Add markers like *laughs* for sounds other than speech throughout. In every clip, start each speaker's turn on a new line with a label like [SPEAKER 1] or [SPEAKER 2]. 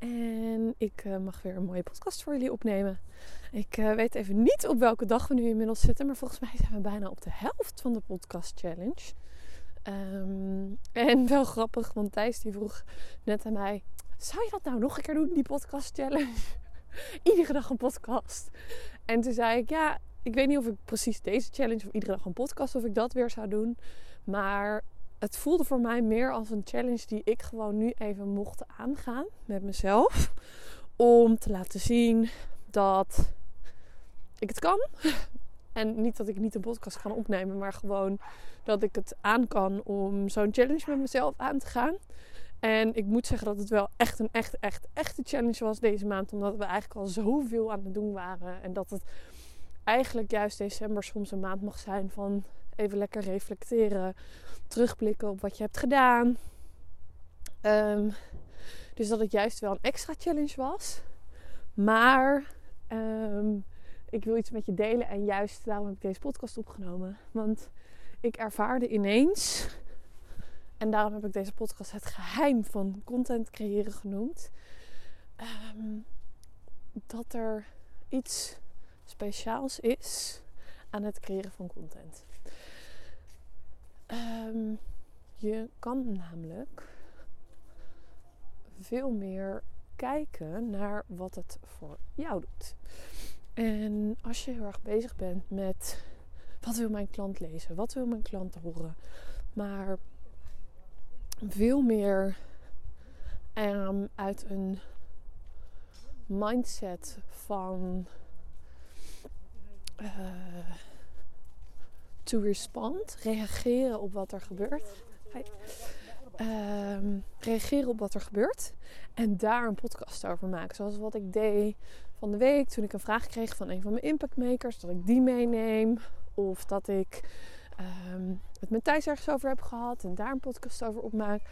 [SPEAKER 1] En ik uh, mag weer een mooie podcast voor jullie opnemen. Ik uh, weet even niet op welke dag we nu inmiddels zitten. Maar volgens mij zijn we bijna op de helft van de podcast challenge. Um, en wel grappig, want Thijs die vroeg net aan mij... Zou je dat nou nog een keer doen, die podcast challenge? *laughs* Iedere dag een podcast. En toen zei ik, ja, ik weet niet of ik precies deze challenge of iedere dag een podcast... of ik dat weer zou doen. Maar het voelde voor mij meer als een challenge die ik gewoon nu even mocht aangaan met mezelf. Om te laten zien dat ik het kan. En niet dat ik niet een podcast kan opnemen, maar gewoon dat ik het aan kan om zo'n challenge met mezelf aan te gaan. En ik moet zeggen dat het wel echt een echt, echt, echte challenge was deze maand. Omdat we eigenlijk al zoveel aan het doen waren. En dat het eigenlijk juist december soms een maand mag zijn van even lekker reflecteren. Terugblikken op wat je hebt gedaan. Um, dus dat het juist wel een extra challenge was. Maar um, ik wil iets met je delen. En juist daarom heb ik deze podcast opgenomen. Want ik ervaarde ineens. En daarom heb ik deze podcast het geheim van content creëren genoemd. Um, dat er iets speciaals is aan het creëren van content. Um, je kan namelijk veel meer kijken naar wat het voor jou doet. En als je heel erg bezig bent met wat wil mijn klant lezen, wat wil mijn klant horen, maar veel meer uit een mindset van uh, to respond, reageren op wat er gebeurt. Um, reageren op wat er gebeurt en daar een podcast over maken. Zoals wat ik deed van de week toen ik een vraag kreeg van een van mijn impactmakers, dat ik die meeneem. Of dat ik um, het met Thijs ergens over heb gehad en daar een podcast over opmaak.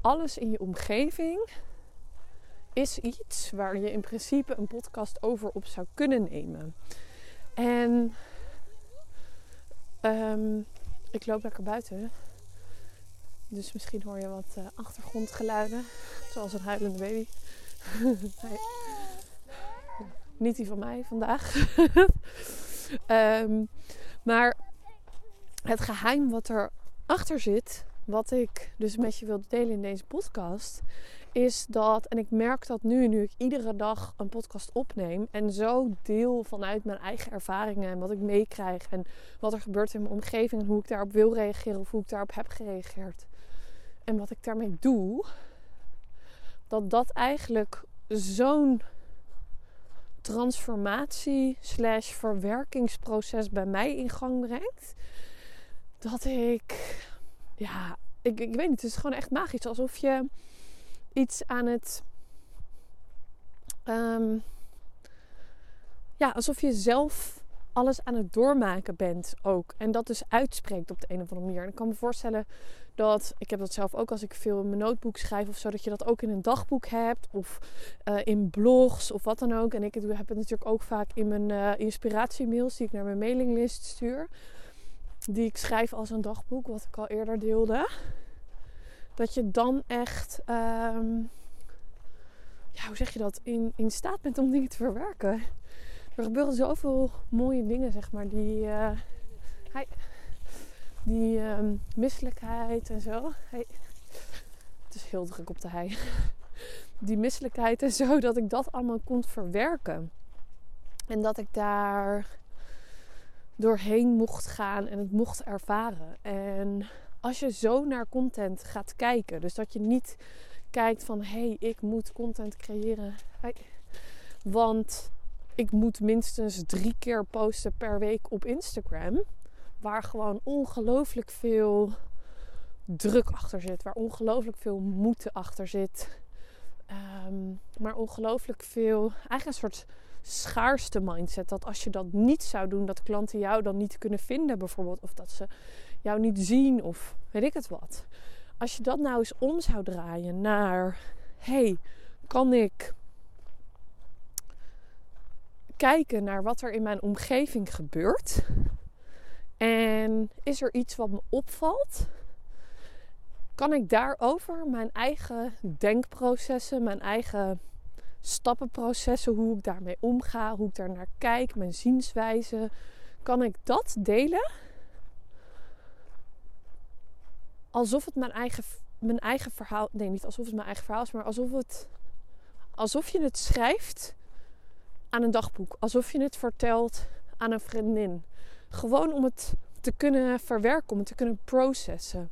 [SPEAKER 1] Alles in je omgeving is iets waar je in principe een podcast over op zou kunnen nemen. En um, ik loop lekker buiten. Dus misschien hoor je wat uh, achtergrondgeluiden. Zoals een huilende baby. *laughs* nee. Niet die van mij vandaag. um, *laughs* maar het geheim wat erachter zit, wat ik dus met je wil delen in deze podcast, is dat, en ik merk dat nu, nu ik iedere dag een podcast opneem en zo deel vanuit mijn eigen ervaringen en wat ik meekrijg en wat er gebeurt in mijn omgeving en hoe ik daarop wil reageren of hoe ik daarop heb gereageerd en wat ik daarmee doe, dat dat eigenlijk zo'n transformatie slash verwerkingsproces bij mij in gang brengt. Dat ik, ja, ik, ik weet niet, het is gewoon echt magisch. Alsof je iets aan het, um, ja, alsof je zelf alles aan het doormaken bent ook. En dat dus uitspreekt op de een of andere manier. En ik kan me voorstellen dat, ik heb dat zelf ook als ik veel in mijn notebook schrijf of zo, dat je dat ook in een dagboek hebt of uh, in blogs of wat dan ook. En ik heb het natuurlijk ook vaak in mijn uh, inspiratiemails die ik naar mijn mailinglist stuur. Die ik schrijf als een dagboek, wat ik al eerder deelde. Dat je dan echt, um, ja, hoe zeg je dat, in, in staat bent om dingen te verwerken. Er gebeuren zoveel mooie dingen, zeg maar, die... Hi die um, misselijkheid en zo. Het is heel druk op de hei. *laughs* Die misselijkheid en zo, dat ik dat allemaal kon verwerken. En dat ik daar doorheen mocht gaan en het mocht ervaren. En als je zo naar content gaat kijken, dus dat je niet kijkt van hé, hey, ik moet content creëren. Want ik moet minstens drie keer posten per week op Instagram waar gewoon ongelooflijk veel druk achter zit. Waar ongelooflijk veel moeten achter zit. Um, maar ongelooflijk veel, eigenlijk een soort schaarste mindset. Dat als je dat niet zou doen, dat klanten jou dan niet kunnen vinden, bijvoorbeeld. Of dat ze jou niet zien, of weet ik het wat. Als je dat nou eens om zou draaien naar: hey, kan ik kijken naar wat er in mijn omgeving gebeurt? En is er iets wat me opvalt? Kan ik daarover mijn eigen denkprocessen, mijn eigen stappenprocessen, hoe ik daarmee omga, hoe ik daar naar kijk, mijn zienswijze, kan ik dat delen? Alsof het mijn eigen, mijn eigen verhaal, nee, niet alsof het mijn eigen verhaal is, maar alsof het, alsof je het schrijft aan een dagboek, alsof je het vertelt aan een vriendin. Gewoon om het te kunnen verwerken, om het te kunnen processen.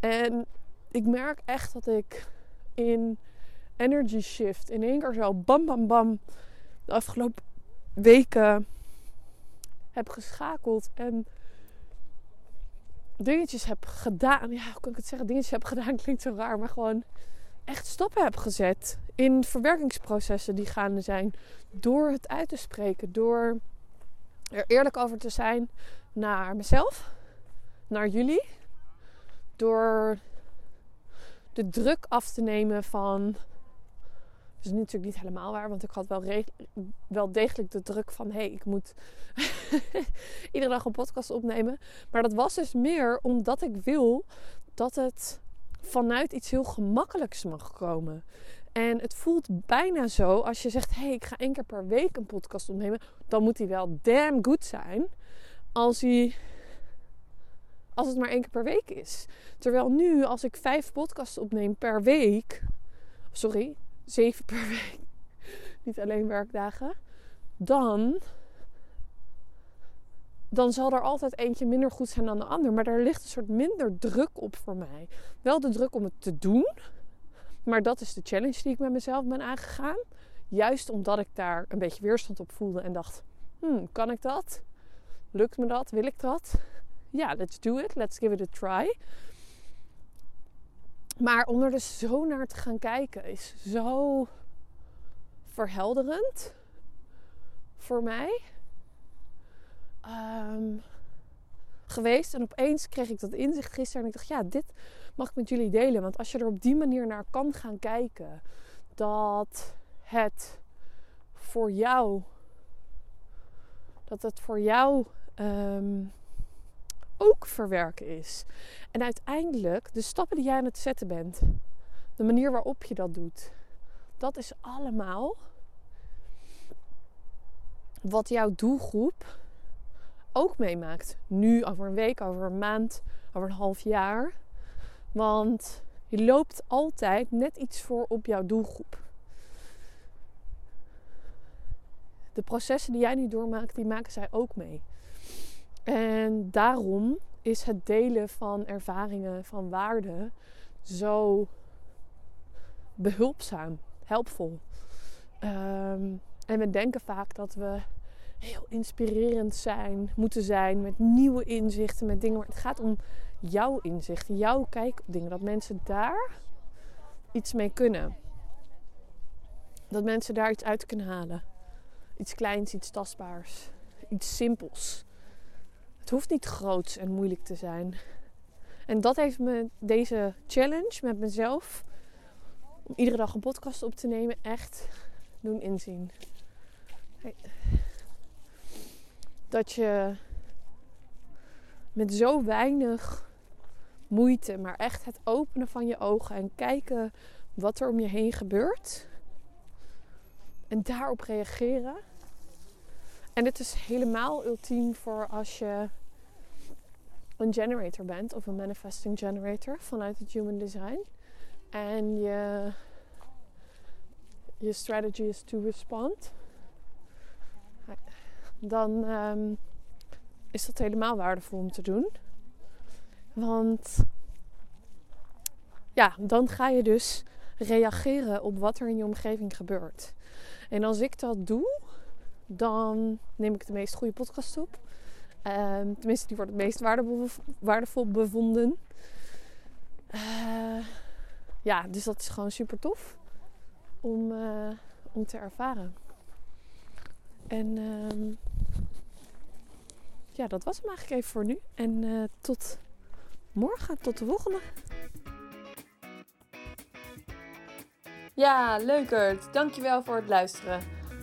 [SPEAKER 1] En ik merk echt dat ik in energy shift in één keer zo bam bam bam de afgelopen weken heb geschakeld en dingetjes heb gedaan. Ja, hoe kan ik het zeggen? Dingetjes heb gedaan *laughs* klinkt zo raar, maar gewoon echt stappen heb gezet in verwerkingsprocessen die gaande zijn. Door het uit te spreken, door er eerlijk over te zijn naar mezelf, naar jullie. Door de druk af te nemen van. Dat is natuurlijk niet helemaal waar, want ik had wel, wel degelijk de druk van: hé, hey, ik moet *laughs* iedere dag een podcast opnemen. Maar dat was dus meer omdat ik wil dat het vanuit iets heel gemakkelijks mag komen. En het voelt bijna zo als je zegt: hé, hey, ik ga één keer per week een podcast opnemen. Dan moet die wel damn goed zijn. Als hij als het maar één keer per week is. Terwijl nu, als ik vijf podcasts opneem per week, sorry, zeven per week, *laughs* niet alleen werkdagen, dan, dan zal er altijd eentje minder goed zijn dan de ander. Maar daar ligt een soort minder druk op voor mij. Wel de druk om het te doen, maar dat is de challenge die ik met mezelf ben aangegaan. Juist omdat ik daar een beetje weerstand op voelde en dacht: hmm, kan ik dat? Lukt me dat? Wil ik dat? Ja, let's do it. Let's give it a try. Maar om er dus zo naar te gaan kijken is zo verhelderend voor mij um, geweest. En opeens kreeg ik dat inzicht gisteren en ik dacht, ja, dit mag ik met jullie delen. Want als je er op die manier naar kan gaan kijken, dat het voor jou, dat het voor jou um, ook verwerken is. En uiteindelijk de stappen die jij aan het zetten bent, de manier waarop je dat doet, dat is allemaal wat jouw doelgroep ook meemaakt. Nu, over een week, over een maand, over een half jaar. Want je loopt altijd net iets voor op jouw doelgroep. De processen die jij nu doormaakt, die maken zij ook mee. En daarom is het delen van ervaringen, van waarden, zo behulpzaam, helpvol. Ehm, en we denken vaak dat we heel inspirerend zijn, moeten zijn met nieuwe inzichten, met dingen. Maar het gaat om jouw inzichten, jouw kijk op dingen. Dat mensen daar iets mee kunnen. Dat mensen daar iets uit kunnen halen. Iets kleins, iets tastbaars, iets simpels. Het hoeft niet groots en moeilijk te zijn. En dat heeft me deze challenge met mezelf om iedere dag een podcast op te nemen echt doen inzien. Dat je met zo weinig moeite, maar echt het openen van je ogen en kijken wat er om je heen gebeurt. En daarop reageren. En dit is helemaal ultiem voor als je een generator bent of een manifesting generator vanuit het human design. En je, je strategy is to respond. Dan um, is dat helemaal waardevol om te doen. Want ja, dan ga je dus reageren op wat er in je omgeving gebeurt. En als ik dat doe, dan neem ik de meest goede podcast op. Um, tenminste, die wordt het meest waardevol, bevonden. Uh, ja, dus dat is gewoon super tof om, uh, om te ervaren. En ehm, ja, dat was hem eigenlijk even voor nu. En eh, tot morgen, tot de volgende. Ja, leukert. Dankjewel voor het luisteren.